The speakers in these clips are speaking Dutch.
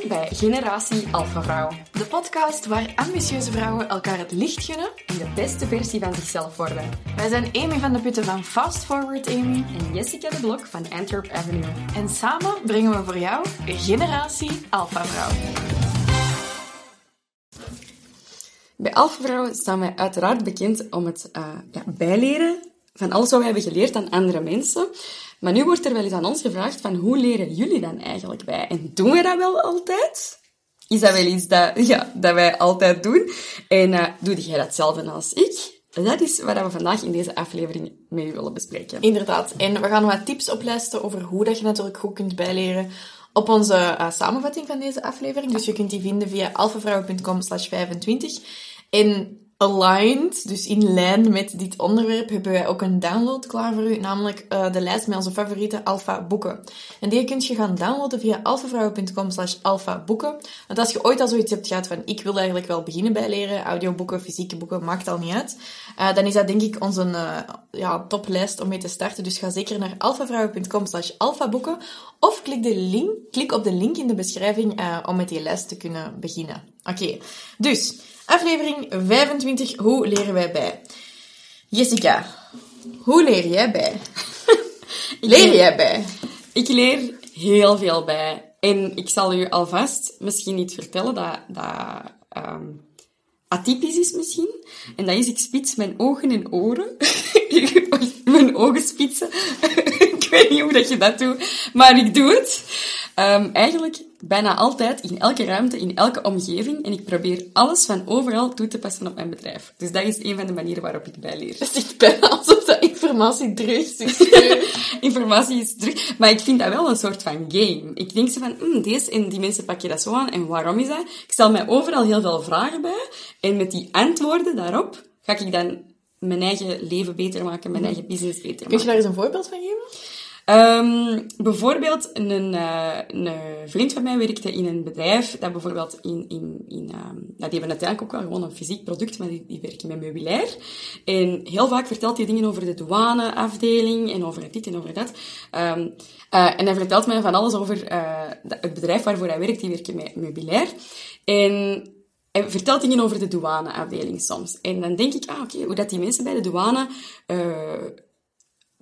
Bij Generatie Alpha Vrouw. De podcast waar ambitieuze vrouwen elkaar het licht gunnen en de beste versie van zichzelf worden. Wij zijn Amy van de Putten van Fast Forward Amy en Jessica de Blok van Antwerp Avenue. En samen brengen we voor jou Generatie Alpha Vrouw. Bij Alpha Vrouwen staan wij uiteraard bekend om het uh, ja, bijleren van alles wat we hebben geleerd aan andere mensen. Maar nu wordt er wel eens aan ons gevraagd van hoe leren jullie dan eigenlijk bij? En doen we dat wel altijd? Is dat wel iets dat, ja, dat wij altijd doen? En uh, doe jij datzelfde als ik? Dat is wat we vandaag in deze aflevering mee willen bespreken. Inderdaad. En we gaan wat tips oplijsten over hoe dat je natuurlijk goed kunt bijleren op onze uh, samenvatting van deze aflevering. Dus je kunt die vinden via alfavrouwen.com slash 25. En aligned, dus in lijn met dit onderwerp, hebben wij ook een download klaar voor u, namelijk uh, de lijst met onze favoriete alpha boeken. En die kun je gaan downloaden via alfavrouwen.com slash alpha boeken. Want als je ooit al zoiets hebt gehad van, ik wil eigenlijk wel beginnen bij leren, audioboeken, fysieke boeken, maakt al niet uit, uh, dan is dat denk ik onze uh, ja, toplijst om mee te starten. Dus ga zeker naar alfavrouwen.com slash alphaboeken of klik, de link, klik op de link in de beschrijving om met die lijst te kunnen beginnen. Oké, dus... Aflevering 25. Hoe leren wij bij? Jessica, hoe leer jij bij? leer jij bij? Ik leer heel veel bij. En ik zal u alvast misschien niet vertellen dat dat um, atypisch is misschien. En dat is, ik spits mijn ogen en oren. mijn ogen spitsen. ik weet niet hoe dat je dat doet, maar ik doe het. Um, eigenlijk bijna altijd, in elke ruimte, in elke omgeving. En ik probeer alles van overal toe te passen op mijn bedrijf. Dus dat is een van de manieren waarop ik bijleer. Het is bijna alsof dat informatie terug is. informatie is terug. Maar ik vind dat wel een soort van game. Ik denk zo van, hm, deze en die mensen pakken dat zo aan. En waarom is dat? Ik stel mij overal heel veel vragen bij. En met die antwoorden daarop ga ik dan mijn eigen leven beter maken, mijn eigen business beter maken. Kun je daar eens een voorbeeld van geven? Um, bijvoorbeeld, een, uh, een vriend van mij werkte in een bedrijf dat bijvoorbeeld in... in, in nou, die hebben uiteindelijk ook wel gewoon een fysiek product, maar die, die werken met meubilair. En heel vaak vertelt hij dingen over de douaneafdeling en over dit en over dat. Um, uh, en hij vertelt mij van alles over uh, het bedrijf waarvoor hij werkt, die werken met meubilair. En vertelt dingen over de douaneafdeling soms. En dan denk ik, ah, oké, hoe dat die mensen bij de douane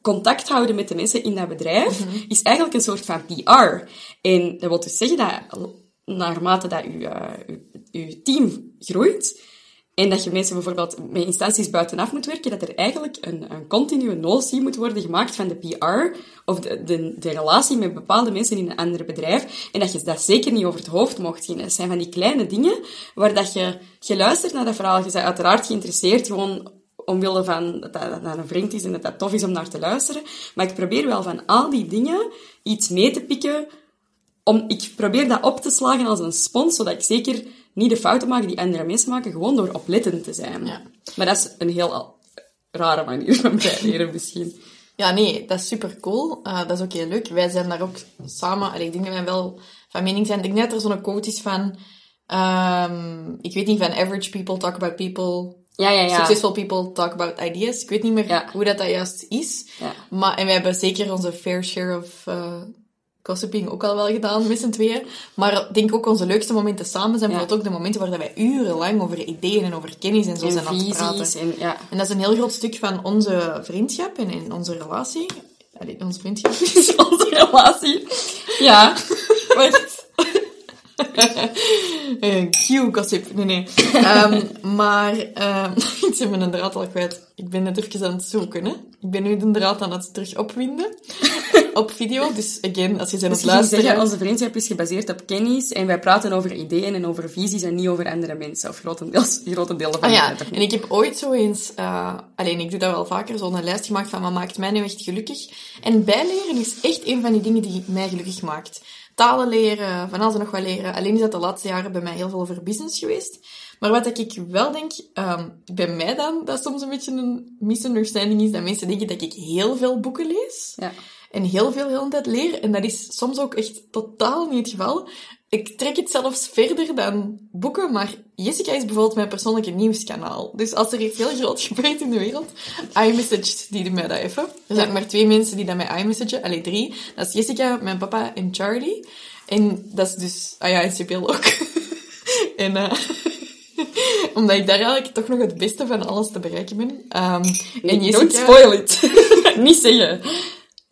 contact houden met de mensen in dat bedrijf, mm -hmm. is eigenlijk een soort van PR. En dat wil dus zeggen dat naarmate dat je, uh, uw team groeit, en dat je mensen bijvoorbeeld met instanties buitenaf moet werken, dat er eigenlijk een, een continue notie moet worden gemaakt van de PR of de, de, de, relatie met bepaalde mensen in een ander bedrijf. En dat je dat zeker niet over het hoofd mocht zien. Het zijn van die kleine dingen waar dat je, je luistert naar dat verhaal, je bent uiteraard geïnteresseerd gewoon omwille van dat dat, dat een vriend is en dat dat tof is om naar te luisteren. Maar ik probeer wel van al die dingen iets mee te pikken. Om, ik probeer dat op te slagen als een spons, zodat ik zeker niet de fouten maak die andere mensen maken, gewoon door oplettend te zijn. Ja. Maar dat is een heel rare manier van bijleren misschien. Ja, nee, dat is super cool. Uh, dat is ook heel leuk. Wij zijn daar ook samen... Allee, ik denk dat wij wel van mening zijn. Ik denk dat er zo'n quote is van... Um, ik weet niet, van average people talk about people ja, ja, ja. Successful people talk about ideas. Ik weet niet meer ja. hoe dat, dat juist is. Ja. Maar, en we hebben zeker onze fair share of uh, gossiping ook al wel gedaan met z'n tweeën. Maar ik denk ook onze leukste momenten samen zijn bijvoorbeeld ook de momenten waar wij urenlang over ideeën en over kennis en zo en zijn aan het praten. En, ja. en dat is een heel groot stuk van onze vriendschap en, en onze relatie. Allee, onze vriendschap is onze relatie. Ja. Wacht. Q-gossip. Nee, nee. Um, maar um, ik zit mijn draad al kwijt. Ik ben net even aan het zoeken. Hè. Ik ben nu de draad aan het terug opwinden. op video. Dus again, als je zijn dus op luisteren... Zeggen, onze vriendschap is gebaseerd op kennis. En wij praten over ideeën en over visies en niet over andere mensen. Of grotendeels, grote delen van ah, ja. En ik heb ooit zo eens... Uh, alleen, ik doe dat wel vaker. Zo'n lijst gemaakt van wat maakt mij nu echt gelukkig. En bijleren is echt een van die dingen die mij gelukkig maakt talen leren, van alles en nog wat leren. Alleen is dat de laatste jaren bij mij heel veel over business geweest. Maar wat ik wel denk, um, bij mij dan, dat soms een beetje een misunderstanding is, dat mensen denken dat ik heel veel boeken lees. Ja. En heel veel heel de tijd leer. En dat is soms ook echt totaal niet het geval. Ik trek het zelfs verder dan boeken, maar Jessica is bijvoorbeeld mijn persoonlijke nieuwskanaal. Dus als er iets heel groot gebeurt in de wereld, iMessage die doet mij dat even. Er zijn maar twee mensen die dat mij iMessagen. Allee, drie. Dat is Jessica, mijn papa en Charlie. En dat is dus... Ah ja, en Sibyl ook. en... omdat ik daar eigenlijk toch nog het beste van alles te bereiken ben. Um, en Jessica... Don't spoil it. Niet zeggen.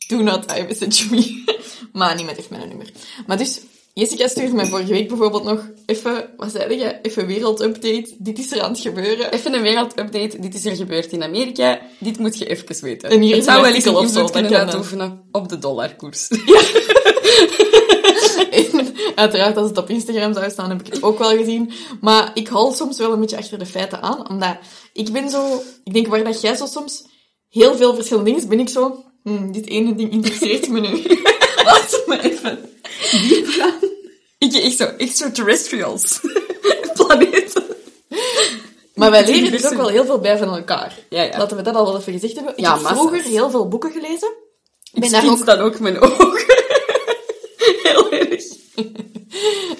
Do not iMessage me. maar niemand heeft mijn nummer. Maar dus, Jessica stuurde mij vorige week bijvoorbeeld nog even, wat zei je? Even wereldupdate. Dit is er aan het gebeuren. Even een wereldupdate. Dit is er gebeurd in Amerika. Dit moet je even weten. En hier Het is zou wel eens een invloed kunnen uitoefenen op de dollarkoers. En uiteraard, als het op Instagram zou staan, heb ik het ook wel gezien. Maar ik hol soms wel een beetje achter de feiten aan. Omdat ik ben zo... Ik denk, waar dat jij zo soms heel veel verschillende dingen... ben ik zo... hmm, dit ene ding interesseert me nu. Laat me even Ik echt zo extraterrestrials. Planeten. Maar wij leren er Universum. ook wel heel veel bij van elkaar. Ja, ja. Laten we dat al wel even gezegd hebben. Ik Ja, heb massa's. vroeger heel veel boeken gelezen. Ik ben Ik daar ook dan ook mijn ogen. Heel erg.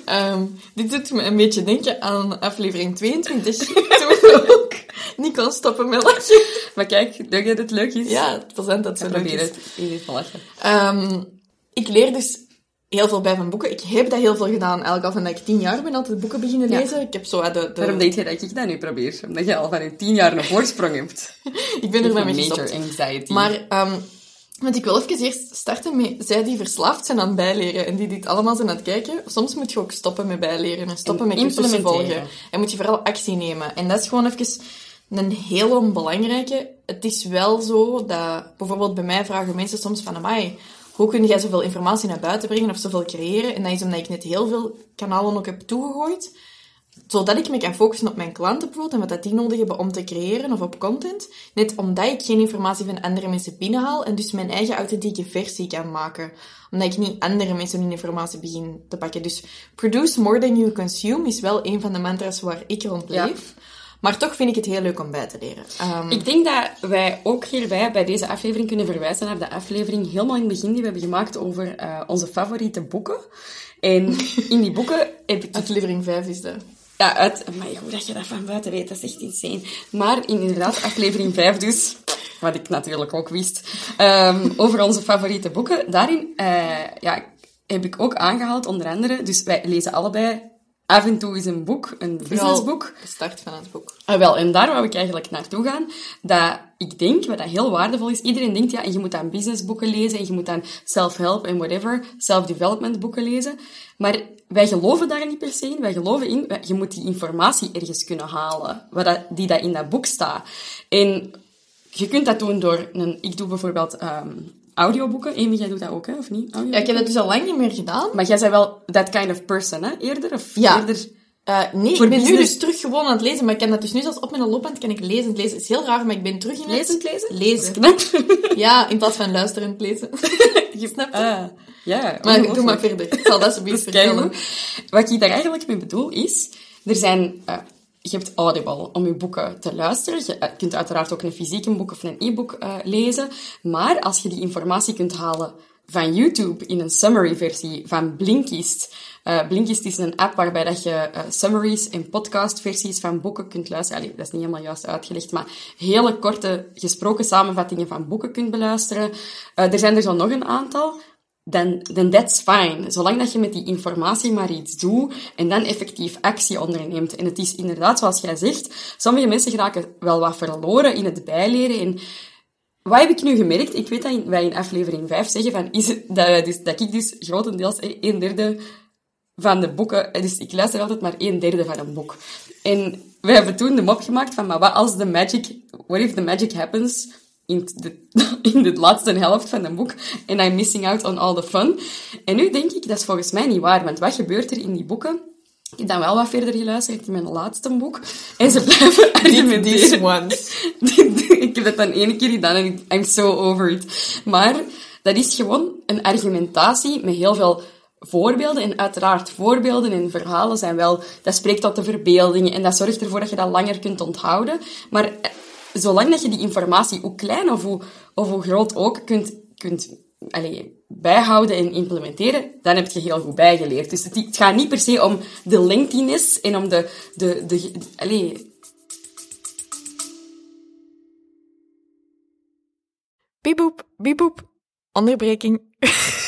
Ehm, dit doet me een beetje denken aan aflevering 22. Toen we ook niet kon stoppen met lachen. Maar kijk, denk je dat het leuk is? Ja, het plezant dat Ik zo leuk probeer is. het. in ieder geval lachen. Ehm, ik leer dus heel veel bij van boeken. Ik heb dat heel veel gedaan, eigenlijk al van dat ik tien jaar ben, altijd boeken beginnen Ja. lezen. Ik heb zo de... de Waarom denk je dat ik dat nu probeer? Omdat je al van je tien jaar een voorsprong hebt. ik ben er Van mee gestopt. anxiety. Maar, ehm, want ik wil even eerst starten met zij die verslaafd zijn aan bijleren en die dit allemaal zijn aan het kijken. Soms moet je ook stoppen met bijleren en stoppen En met cursussen volgen. En moet je vooral actie nemen. En dat is gewoon even een heel belangrijke. Het is wel zo dat, bijvoorbeeld bij mij vragen mensen soms van, amai, hoe kun jij zoveel informatie naar buiten brengen of zoveel creëren? En dat is omdat ik net heel veel kanalen ook heb toegegooid zodat ik me kan focussen op mijn klanten bijvoorbeeld en wat dat die nodig hebben om te creëren of op content. Net omdat ik geen informatie van andere mensen binnenhaal en dus mijn eigen authentieke versie kan maken. Omdat ik niet andere mensen hun informatie begin te pakken. Dus produce more than you consume is wel een van de mantra's waar ik rond Ja. Maar toch vind ik het heel leuk om bij te leren. Ehm, Ik denk dat wij ook hierbij, bij deze aflevering, kunnen verwijzen naar de aflevering helemaal in het begin die we hebben gemaakt over eh, onze favoriete boeken. En in die boeken heb ik... aflevering 5 is de... Ja, uit... Maar hoe dat je dat van buiten weet, dat is echt insane. Maar in inderdaad, aflevering 5 dus, wat ik natuurlijk ook wist, ehm, over onze favoriete boeken. Daarin eh, ja, heb ik ook aangehaald, onder andere, dus wij lezen allebei af en toe is een boek, een businessboek. De start van het boek. Ah, wel, en daar wou ik eigenlijk naartoe gaan. Dat ik denk, wat dat heel waardevol is, iedereen denkt, ja, en je moet dan businessboeken lezen, en je moet dan self-help en whatever, self-development boeken lezen. Maar wij geloven daar niet per se in. Wij geloven in, je moet die informatie ergens kunnen halen, wat dat, die dat in dat boek staat. En je kunt dat doen door een... Ik doe bijvoorbeeld ehm, audioboeken. Amy, jij doet dat ook, hè? Of niet? Ja, ik heb dat dus al lang niet meer gedaan. Maar jij bent wel that kind of person, hè? Eerder? Of Ja. eerder... Eh, nee, Voor ik ben nu dus terug gewoon aan het lezen, maar ik kan dat dus nu zelfs op mijn loopband kan ik lezend lezen. Het is heel raar, maar ik ben terug in het... Lezend lezen? Lezen. Knap. Ja, in plaats van luisterend lezen. Je snapt het? Ah, ja. Maar doe ongelooflijk. maar verder. Ik zal dat is vertellen. Wat ik daar eigenlijk mee bedoel is, er zijn, eh, je hebt Audible om je boeken te luisteren. Je eh, kunt uiteraard ook een fysieke boek of een e-book eh, lezen. Maar als je die informatie kunt halen van YouTube in een summary versie van Blinkist. Eh, Blinkist is een app waarbij dat je eh, summaries en podcastversies van boeken kunt luisteren. Dat is niet helemaal juist uitgelegd, maar hele korte gesproken samenvattingen van boeken kunt beluisteren. Er zijn er zo nog een aantal dan, dan that's fine. Zolang dat je met die informatie maar iets doet en dan effectief actie onderneemt. En het is inderdaad, zoals jij zegt, sommige mensen geraken wel wat verloren in het bijleren. En wat heb ik nu gemerkt? Ik weet dat wij in aflevering 5 zeggen van, is dat, dus, dat ik dus grotendeels een derde van de boeken, dus ik luister altijd maar een derde van een boek. En we hebben toen de mop gemaakt van, maar wat als de magic, what if the magic happens in de, in de laatste helft van een boek en I'm missing out on all the fun. En nu denk ik, dat is volgens mij niet waar, want wat gebeurt er in die boeken? Ik heb dan wel wat verder geluisterd in mijn laatste boek. En ze blijven argumenteren. ik heb dat dan ene keer gedaan en ik- I'm so over it. Maar dat is gewoon een argumentatie met heel veel voorbeelden. En uiteraard, voorbeelden en verhalen zijn wel... Dat spreekt tot de verbeelding en dat zorgt ervoor dat je dat langer kunt onthouden. Maar eh, zolang dat je die informatie, hoe klein of hoe, groot ook, kunt, kunt allee, bijhouden en implementeren, dan heb je heel goed bijgeleerd. Dus het, het gaat niet per se om de lengthiness en om de... de, de allee, Bieboep, bieboep. Onderbreking.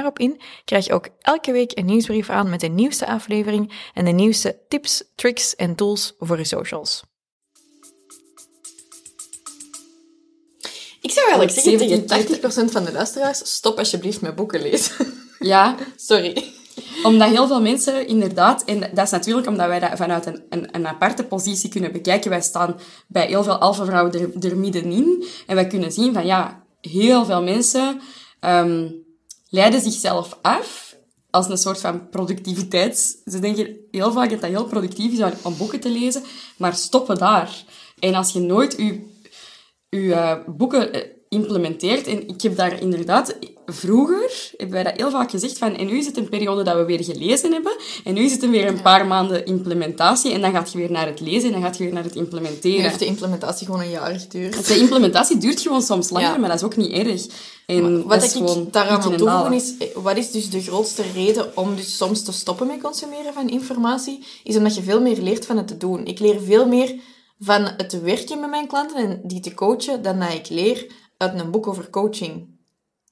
daarop in, krijg je ook elke week een nieuwsbrief aan met de nieuwste aflevering en de nieuwste tips, tricks en tools voor je socials. Ik zou eigenlijk zeggen tegen 80% van de luisteraars, stop alsjeblieft met boeken lezen. Ja. Sorry. Omdat heel veel mensen inderdaad, en dat is natuurlijk omdat wij dat vanuit een, een, een aparte positie kunnen bekijken. Wij staan bij heel veel alpha-vrouwen er, er middenin. En wij kunnen zien van ja, heel veel mensen um, leiden zichzelf af als een soort van productiviteit. Ze denken heel vaak dat dat heel productief is om boeken te lezen, maar stoppen daar. En als je nooit je, je uh, boeken eh, implementeert, en ik heb daar inderdaad vroeger, hebben wij dat heel vaak gezegd van, en nu is het een periode dat we weer gelezen hebben, en nu is het weer een paar maanden implementatie, en dan gaat je weer naar het lezen, en dan gaat je weer naar het implementeren. Nu heeft de implementatie gewoon een jaar geduurd. De implementatie duurt gewoon soms langer, maar dat is ook niet erg. En wat ik daaraan wil toevoegen is, eh, wat is dus de grootste reden om dus soms te stoppen met consumeren van informatie, is omdat je veel meer leert van het te doen. Ik leer veel meer van het werken met mijn klanten en die te coachen, dan dat ik leer uit een boek over coaching.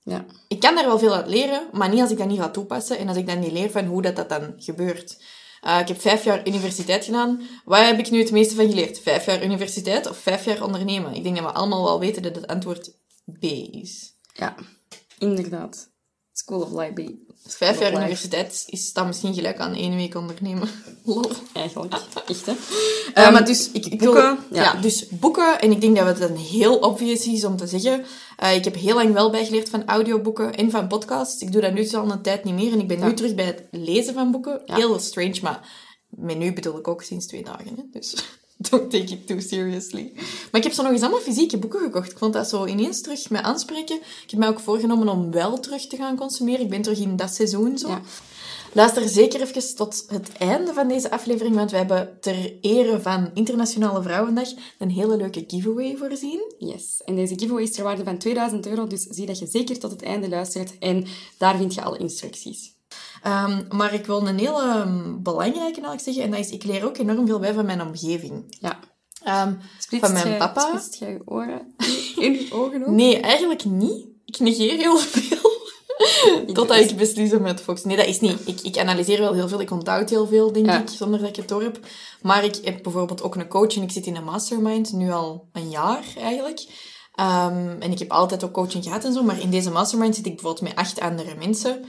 Ja. Ik kan daar wel veel uit leren, maar niet als ik dat niet ga toepassen en als ik dan niet leer van hoe dat, dat dan gebeurt. Uh, ik heb vijf jaar universiteit gedaan. Waar heb ik nu het meeste van geleerd? Vijf jaar universiteit of vijf jaar ondernemen? Ik denk dat we allemaal wel weten dat het antwoord B is. Ja, inderdaad. School of Life Vijf jaar universiteit is dan misschien gelijk aan één week ondernemen. Lol. Eigenlijk. Echt, hè? Uh, maar dus, ik, ik boeken, wil, ja. dus boeken. En ik denk dat het een heel obvious is om te zeggen. Uh, ik heb heel lang wel bijgeleerd van audioboeken en van podcasts. Ik doe dat nu dus al een tijd niet meer. En ik ben nu terug bij het lezen van boeken. Heel strange, maar met nu bedoel ik ook sinds twee dagen. Hè? Dus don't take it too seriously. Maar ik heb zo nog eens allemaal fysieke boeken gekocht. Ik vond dat zo ineens terug mij aanspreken. Ik heb mij ook voorgenomen om wel terug te gaan consumeren. Ik ben terug in dat seizoen zo. Ja. Luister zeker even tot het einde van deze aflevering, want we hebben ter ere van Internationale Vrouwendag een hele leuke giveaway voorzien. Yes, en deze giveaway is ter waarde van 2000 euro, dus zie dat je zeker tot het einde luistert en daar vind je alle instructies. Um, maar ik wil een hele um, belangrijke eigenlijk zeggen, en dat is, ik leer ook enorm veel bij van mijn omgeving. Ja. Um, van mijn papa. Splitst jij je oren in je ogen ook? Nee, eigenlijk niet. Ik negeer heel veel. Totdat ik beslis om met Fox. Nee, dat is niet. Ik, ik analyseer wel heel veel. Ik onthoud heel veel, denk ik, zonder dat ik het door heb. Maar ik heb bijvoorbeeld ook een coach en ik zit in een mastermind, nu al een jaar eigenlijk. Um, en ik heb altijd ook coaching gehad en zo, maar in deze mastermind zit ik bijvoorbeeld met acht andere mensen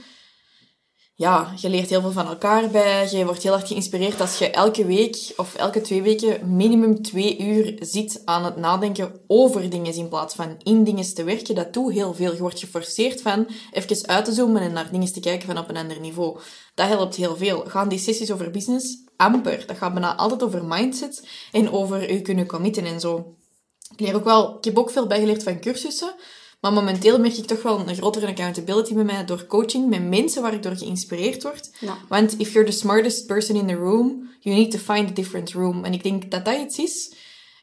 ja, je leert heel veel van elkaar bij. Je wordt heel erg geïnspireerd als je elke week of elke twee weken minimum twee uur zit aan het nadenken over dingen in plaats van in dingen te werken. Dat doet heel veel. Je wordt geforceerd van even uit te zoomen en naar dingen te kijken van op een ander niveau. Dat helpt heel veel. Gaan die sessies over business? Amper. Dat gaat bijna altijd over mindset en over je kunnen committen en zo. Ik leer ook wel, ik heb ook veel bijgeleerd van cursussen. Maar momenteel merk ik toch wel een grotere accountability bij mij door coaching met mensen waar ik door geïnspireerd word. Want if you're the smartest person in the room, you need to find a different room. En ik denk dat dat iets is.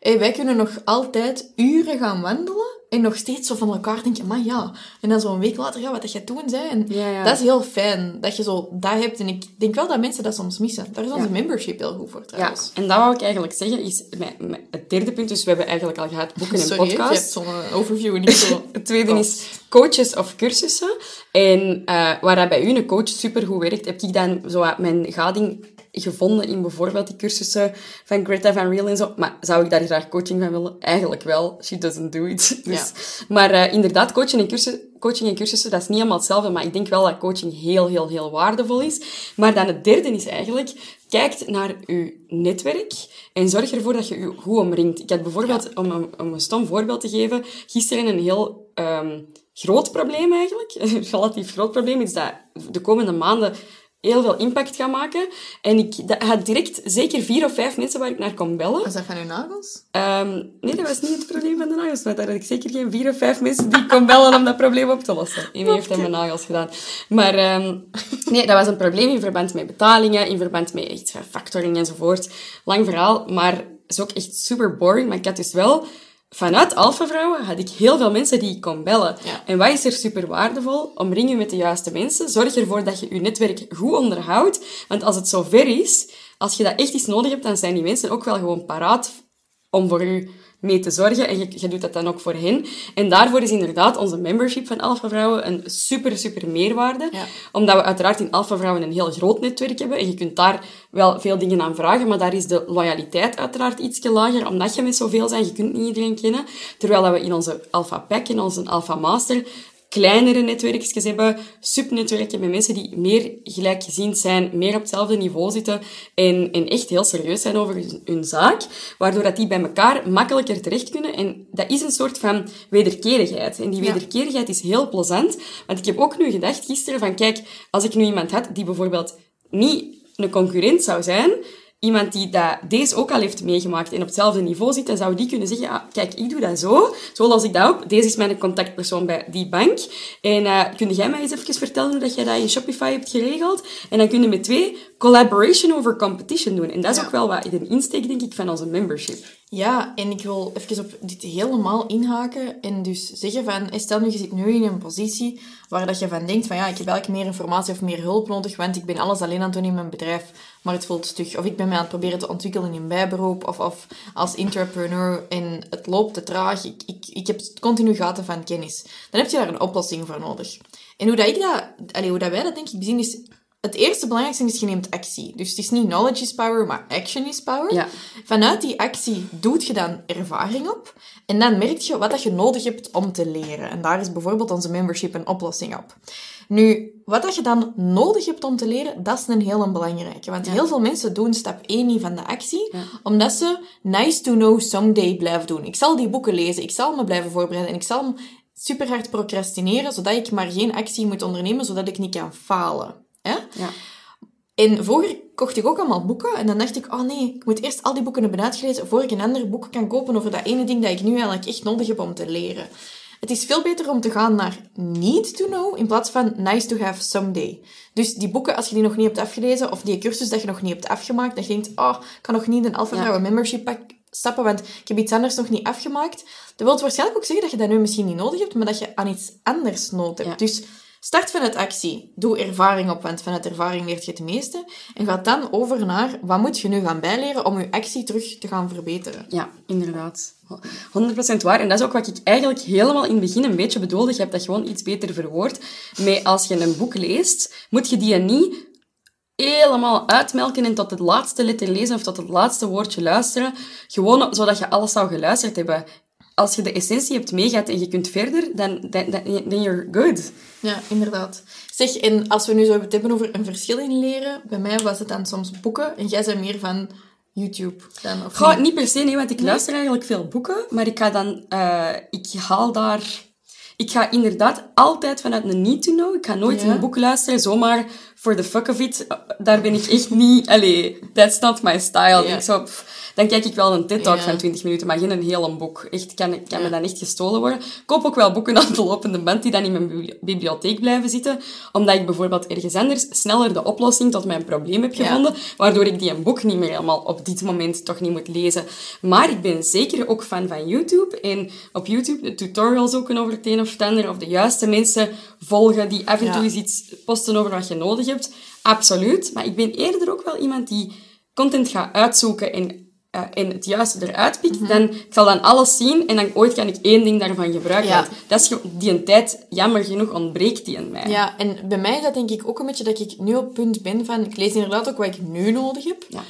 Hey, wij kunnen nog altijd uren gaan wandelen en nog steeds zo van elkaar denken, maar ja. En dan zo een week later, ja, wat dat je toen zei. En dat is heel fijn, dat je zo dat hebt. En ik denk wel dat mensen dat soms missen. Daar is onze membership heel goed voor, trouwens. Ja, en dat wou ik eigenlijk zeggen, is het derde punt. Dus we hebben eigenlijk al gehad boeken en Sorry, podcasts. je hebt zo'n overview niet zo... het tweede is coaches of cursussen. En uh, waar dat bij u een coach supergoed werkt, heb ik dan zo mijn gading gevonden in bijvoorbeeld die cursussen van Greta Van Riel en zo. Maar zou ik daar graag coaching van willen? Eigenlijk wel. She doesn't do it. Dus, Maar uh, inderdaad, coaching en, cursussen, coaching en cursussen, dat is niet allemaal hetzelfde. Maar ik denk wel dat coaching heel, heel, heel waardevol is. Maar dan het derde is eigenlijk, kijk naar uw netwerk en zorg ervoor dat je je goed omringt. Ik had bijvoorbeeld, om, een, om een stom voorbeeld te geven, gisteren een heel um, groot probleem eigenlijk, een relatief groot probleem, is dat de komende maanden heel veel impact gaan maken. En ik had direct zeker vier of vijf mensen waar ik naar kon bellen. Was dat van uw nagels? Um, nee, dat was niet het probleem van de nagels. Maar daar had ik zeker geen vier of vijf mensen die ik kon bellen om dat probleem op te lossen. Iemand heeft aan mijn nagels gedaan. Maar um, nee, dat was een probleem in verband met betalingen, in verband met iets, factoring enzovoort. Lang verhaal, maar is ook echt super boring. Maar ik had dus wel vanuit Alpha Vrouwen had ik heel veel mensen die ik kon bellen. Ja. En wat is er super waardevol? Omring je met de juiste mensen. Zorg ervoor dat je je netwerk goed onderhoudt. Want als het zover is, als je dat echt iets nodig hebt, dan zijn die mensen ook wel gewoon paraat om voor u mee te zorgen. En je, je doet dat dan ook voor hen. En daarvoor is inderdaad onze membership van Alpha Vrouwen een super, super meerwaarde. Ja. Omdat we uiteraard in Alpha Vrouwen een heel groot netwerk hebben. En je kunt daar wel veel dingen aan vragen. Maar daar is de loyaliteit uiteraard iets lager. Omdat je met zoveel zijn, je kunt niet iedereen kennen. Terwijl dat we in onze Alpha Pack, in onze Alpha Master, kleinere netwerkjes hebben, subnetwerken met mensen die meer gelijkgezind zijn, meer op hetzelfde niveau zitten en, en echt heel serieus zijn over hun, hun zaak, waardoor dat die bij elkaar makkelijker terecht kunnen. En dat is een soort van wederkerigheid. En die wederkerigheid is heel plezant, want ik heb ook nu gedacht gisteren van, kijk, als ik nu iemand had die bijvoorbeeld niet een concurrent zou zijn, iemand die dat deze ook al heeft meegemaakt en op hetzelfde niveau zit, dan zou die kunnen zeggen, ah, kijk, ik doe dat zo, zo los ik dat op. Deze is mijn contactpersoon bij die bank. En uh, kun jij mij eens even vertellen hoe dat jij dat in Shopify hebt geregeld? En dan kunnen we twee collaboration over competition doen. En dat is Ja. ook wel wat de insteek, denk ik, van onze membership. Ja, en ik wil even op dit helemaal inhaken en dus zeggen van, eh, stel nu, je zit nu in een positie waar dat je van denkt van ja, ik heb eigenlijk meer informatie of meer hulp nodig, want ik ben alles alleen aan het doen in mijn bedrijf, maar het voelt stug. Of ik ben mij aan het proberen te ontwikkelen in bijberoep of, of als entrepreneur en het loopt te traag. Ik, ik, ik heb continu gaten van kennis. Dan heb je daar een oplossing voor nodig. En hoe, dat ik dat, allee, hoe dat wij dat denk ik bezien is, het eerste belangrijkste is je neemt actie. Dus het is niet knowledge is power, maar action is power. Ja. Vanuit die actie doet je dan ervaring op. En dan merk je wat dat je nodig hebt om te leren. En daar is bijvoorbeeld onze membership een oplossing op. Nu, wat dat je dan nodig hebt om te leren, dat is een heel belangrijke. Want heel veel mensen doen stap 1 niet van de actie, omdat ze nice to know someday blijven doen. Ik zal die boeken lezen, ik zal me blijven voorbereiden en ik zal super hard procrastineren, zodat ik maar geen actie moet ondernemen, zodat ik niet kan falen. Ja. En vroeger kocht ik ook allemaal boeken. En dan dacht ik, oh nee, ik moet eerst al die boeken hebben uitgelezen voor ik een ander boek kan kopen over dat ene ding dat ik nu eigenlijk echt nodig heb om te leren. Het is veel beter om te gaan naar need to know in plaats van nice to have someday. Dus die boeken, als je die nog niet hebt afgelezen, of die cursus dat je nog niet hebt afgemaakt, dat je denkt, oh, ik kan nog niet een Alpha Ja. Membership pak stappen, want ik heb iets anders nog niet afgemaakt. Dat wil waarschijnlijk ook zeggen dat je dat nu misschien niet nodig hebt, maar dat je aan iets anders nood hebt. Ja. Dus Start vanuit actie. Doe ervaring op, want vanuit ervaring leert je het meeste. En ga dan over naar wat moet je nu gaan bijleren om je actie terug te gaan verbeteren. Ja, inderdaad. 100% waar. En dat is ook wat ik eigenlijk helemaal in het begin een beetje bedoelde. Je hebt dat gewoon iets beter verwoord. Maar als je een boek leest, moet je die niet helemaal uitmelken en tot het laatste letter lezen of tot het laatste woordje luisteren. Gewoon zodat je alles zou geluisterd hebben. Als je de essentie hebt meegehad en je kunt verder, dan, dan, you're good. Ja, inderdaad. Zeg, en als we nu zo het hebben over een verschil in leren, bij mij was het dan soms boeken en jij bent meer van YouTube dan, of Goh, niet? niet per se, nee, want ik luister eigenlijk veel boeken, maar ik ga dan, eh, ik haal daar, ik ga inderdaad altijd vanuit een need to know. Ik ga nooit Ja. een boek luisteren, zomaar for the fuck of it. Daar ben ik echt niet, allee, that's not my style. Ja. Ik zo, pff, dan kijk ik wel een TED-talk Ja. van 20 minuten, maar geen een heel boek. Echt, kan, kan me dan echt gestolen worden. Ik koop ook wel boeken aan de lopende band die dan in mijn bibli- bibliotheek blijven zitten, omdat ik bijvoorbeeld ergens anders sneller de oplossing tot mijn probleem heb Ja. gevonden, waardoor ik die een boek niet meer helemaal op dit moment toch niet moet lezen. Maar ik ben zeker ook fan van YouTube. En op YouTube de tutorials zoeken over het een of het ander. Of de juiste mensen volgen die af en toe eens iets posten over wat je nodig hebt. Absoluut. Maar ik ben eerder ook wel iemand die content gaat uitzoeken en eh, en het juiste eruit pikt, dan ik zal dan alles zien en dan ooit kan ik één ding daarvan gebruiken. Ja. Dat is die een tijd, jammer genoeg, ontbreekt die in mij. Ja, en bij mij is dat denk ik ook een beetje dat ik nu op het punt ben van... Ik lees inderdaad ook wat ik nu nodig heb. Ja.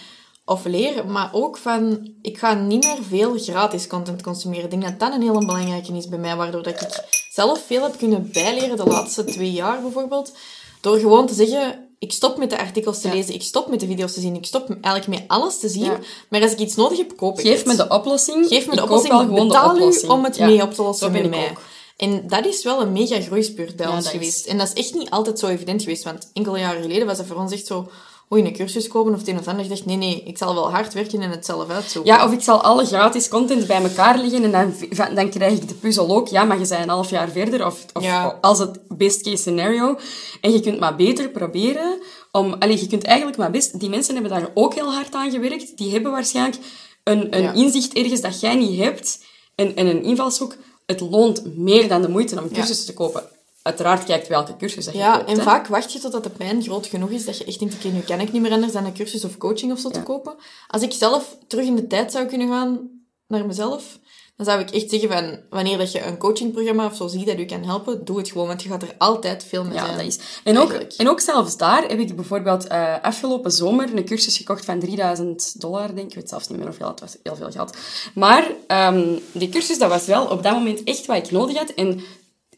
Of leer, maar ook van... Ik ga niet meer veel gratis content consumeren. Ik denk dat dat een heel belangrijke is bij mij, waardoor dat ik zelf veel heb kunnen bijleren de laatste twee jaar bijvoorbeeld. Door gewoon te zeggen... Ik stop met de artikels te Ja. lezen, ik stop met de video's te zien, ik stop eigenlijk met alles te zien. Ja. Maar als ik iets nodig heb, koop ik Geef het. me de oplossing. Geef me de ik oplossing, gewoon betaal de u om het Ja. mee op te lossen met ik mij. ook. En dat is wel een mega groeispurt bij ons is- geweest. En dat is echt niet altijd zo evident geweest, want enkele jaren geleden was dat voor ons echt zo... Oei, een cursus kopen of het een of ander. Ik dacht, nee, nee, ik zal wel hard werken en het zelf uitzoeken. Ja, of ik zal alle gratis content bij elkaar leggen en dan, dan krijg ik de puzzel ook. Ja, maar je bent een half jaar verder, of, of Ja. als het best case scenario. En je kunt maar beter proberen om... Allee, je kunt eigenlijk maar best... Die mensen hebben daar ook heel hard aan gewerkt. Die hebben waarschijnlijk een, een Ja. inzicht ergens dat jij niet hebt. En, en een invalshoek. Het loont meer dan de moeite om Ja. cursussen te kopen. Uiteraard kijkt welke cursus dat je Ja, koopt. en hè. vaak wacht je totdat de pijn groot genoeg is dat je echt denkt, oké, nu kan ik niet meer anders dan een cursus of coaching of zo te kopen. Als ik zelf terug in de tijd zou kunnen gaan naar mezelf, dan zou ik echt zeggen van, wanneer dat je een coachingprogramma of zo ziet dat u kan helpen, doe het gewoon, want je gaat er altijd veel mee Ja, zijn. dat is. En ook, Eigenlijk. en ook zelfs daar heb ik bijvoorbeeld eh, afgelopen zomer een cursus gekocht van 3000 dollar, denk ik. Ik weet zelfs niet meer hoeveel, het was heel veel geld. Maar ehm, die cursus, dat was wel op dat moment echt wat ik nodig had. En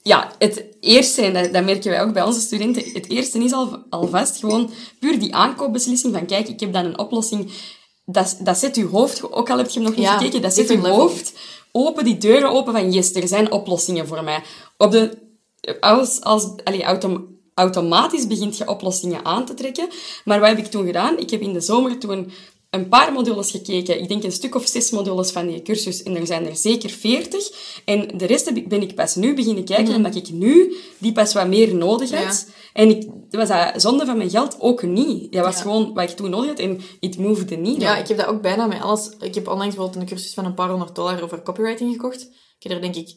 ja, het eerste, en dat, dat merken wij ook bij onze studenten, het eerste is al, alvast gewoon puur die aankoopbeslissing van kijk, ik heb dan een oplossing. Dat, dat zet je hoofd, ook al heb je hem nog niet Ja, gekeken, dat zet je level. hoofd open, die deuren open van yes, er zijn oplossingen voor mij. Op de, als, als, allee, autom- automatisch begint je oplossingen aan te trekken. Maar wat heb ik toen gedaan? Ik heb in de zomer toen een paar modules gekeken. Ik denk een stuk of zes modules van die cursus. En er zijn er zeker veertig. En de rest heb ik- ben ik pas nu beginnen kijken, omdat ik nu die pas wat meer nodig had. Ja. En ik, was dat zonde van mijn geld ook niet. Dat was Ja. gewoon wat ik toen nodig had en it moved niet. Ja, ik heb dat ook bijna met alles. Ik heb onlangs bijvoorbeeld een cursus van een paar honderd dollar over copywriting gekocht. Ik heb er denk ik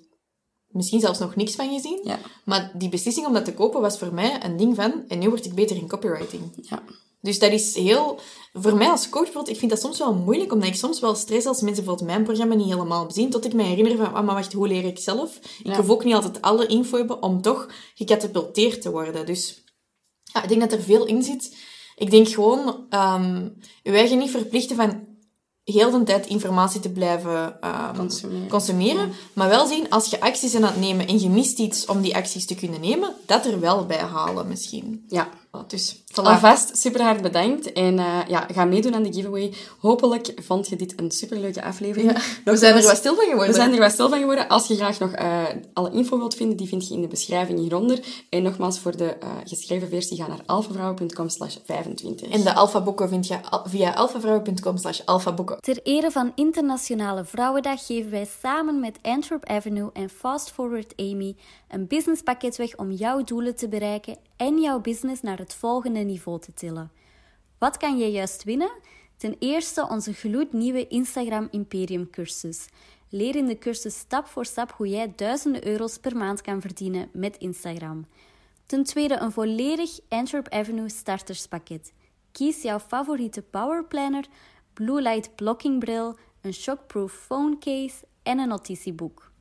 misschien zelfs nog niks van gezien. Ja. Maar die beslissing om dat te kopen was voor mij een ding van, en nu word ik beter in copywriting. Ja. Dus dat is heel... Voor mij als coach, bijvoorbeeld, ik vind dat soms wel moeilijk, omdat ik soms wel stress als mensen bijvoorbeeld mijn programma niet helemaal bezien, tot ik me herinner van, ah, maar wacht, hoe leer ik zelf? Ik hoef ook niet altijd alle info hebben om toch gecatapulteerd te worden. Dus ja, ik denk dat er veel in zit. Ik denk gewoon, ehm je eigen niet verplichten van heel de tijd informatie te blijven ehm, Consumeren. consumeren, maar wel zien als je acties aan het nemen en je mist iets om die acties te kunnen nemen, dat er wel bij halen misschien. Ja. Dus, voilà. Alvast super hard bedankt en eh, ja, ga meedoen aan de giveaway. Hopelijk vond je dit een superleuke aflevering. Ja, we zijn er wat stil van geworden. We zijn er wat stil van geworden. Als je graag nog eh, alle info wilt vinden, die vind je in de beschrijving hieronder. En nogmaals, voor de eh, geschreven versie ga naar alphavrouwen.com slash 25. En de alfaboeken vind je al- via alfavrouwen.com slash alfaboeken. Ter ere van Internationale Vrouwendag geven wij samen met Antwerp Avenue en Fast Forward Amy een businesspakket weg om jouw doelen te bereiken en jouw business naar het volgende niveau te tillen. Wat kan je juist winnen? Ten eerste onze gloednieuwe Instagram Imperium cursus. Leer in de cursus stap voor stap hoe jij duizenden euro's per maand kan verdienen met Instagram. Ten tweede een volledig Antwerp Avenue starterspakket. Kies jouw favoriete powerplanner, blue light blocking bril, een shockproof phone case en een notitieboek.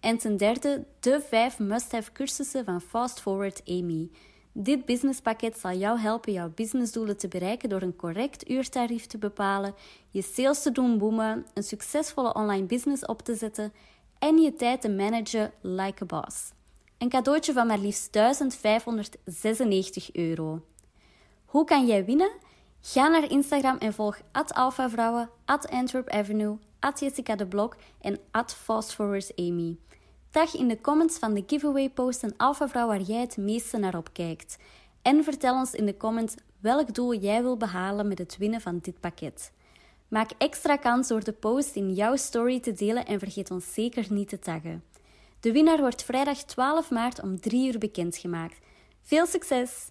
En ten derde de 5 must-have cursussen van Fast Forward Amy. Dit businesspakket zal jou helpen jouw businessdoelen te bereiken door een correct uurtarief te bepalen, je sales te doen boomen, een succesvolle online business op te zetten en je tijd te managen like a boss. Een cadeautje van maar liefst 1596 euro. Hoe kan jij winnen? Ga naar Instagram en volg @alphavrouwen, @antwerp avenue, @jessica de Blok en @fastforwardamy. Tag in de comments van de giveaway post een alphavrouw waar jij het meeste naar opkijkt. En vertel ons in de comments welk doel jij wil behalen met het winnen van dit pakket. Maak extra kans door de post in jouw story te delen en vergeet ons zeker niet te taggen. De winnaar wordt vrijdag 12 maart om 3 uur bekendgemaakt. Veel succes!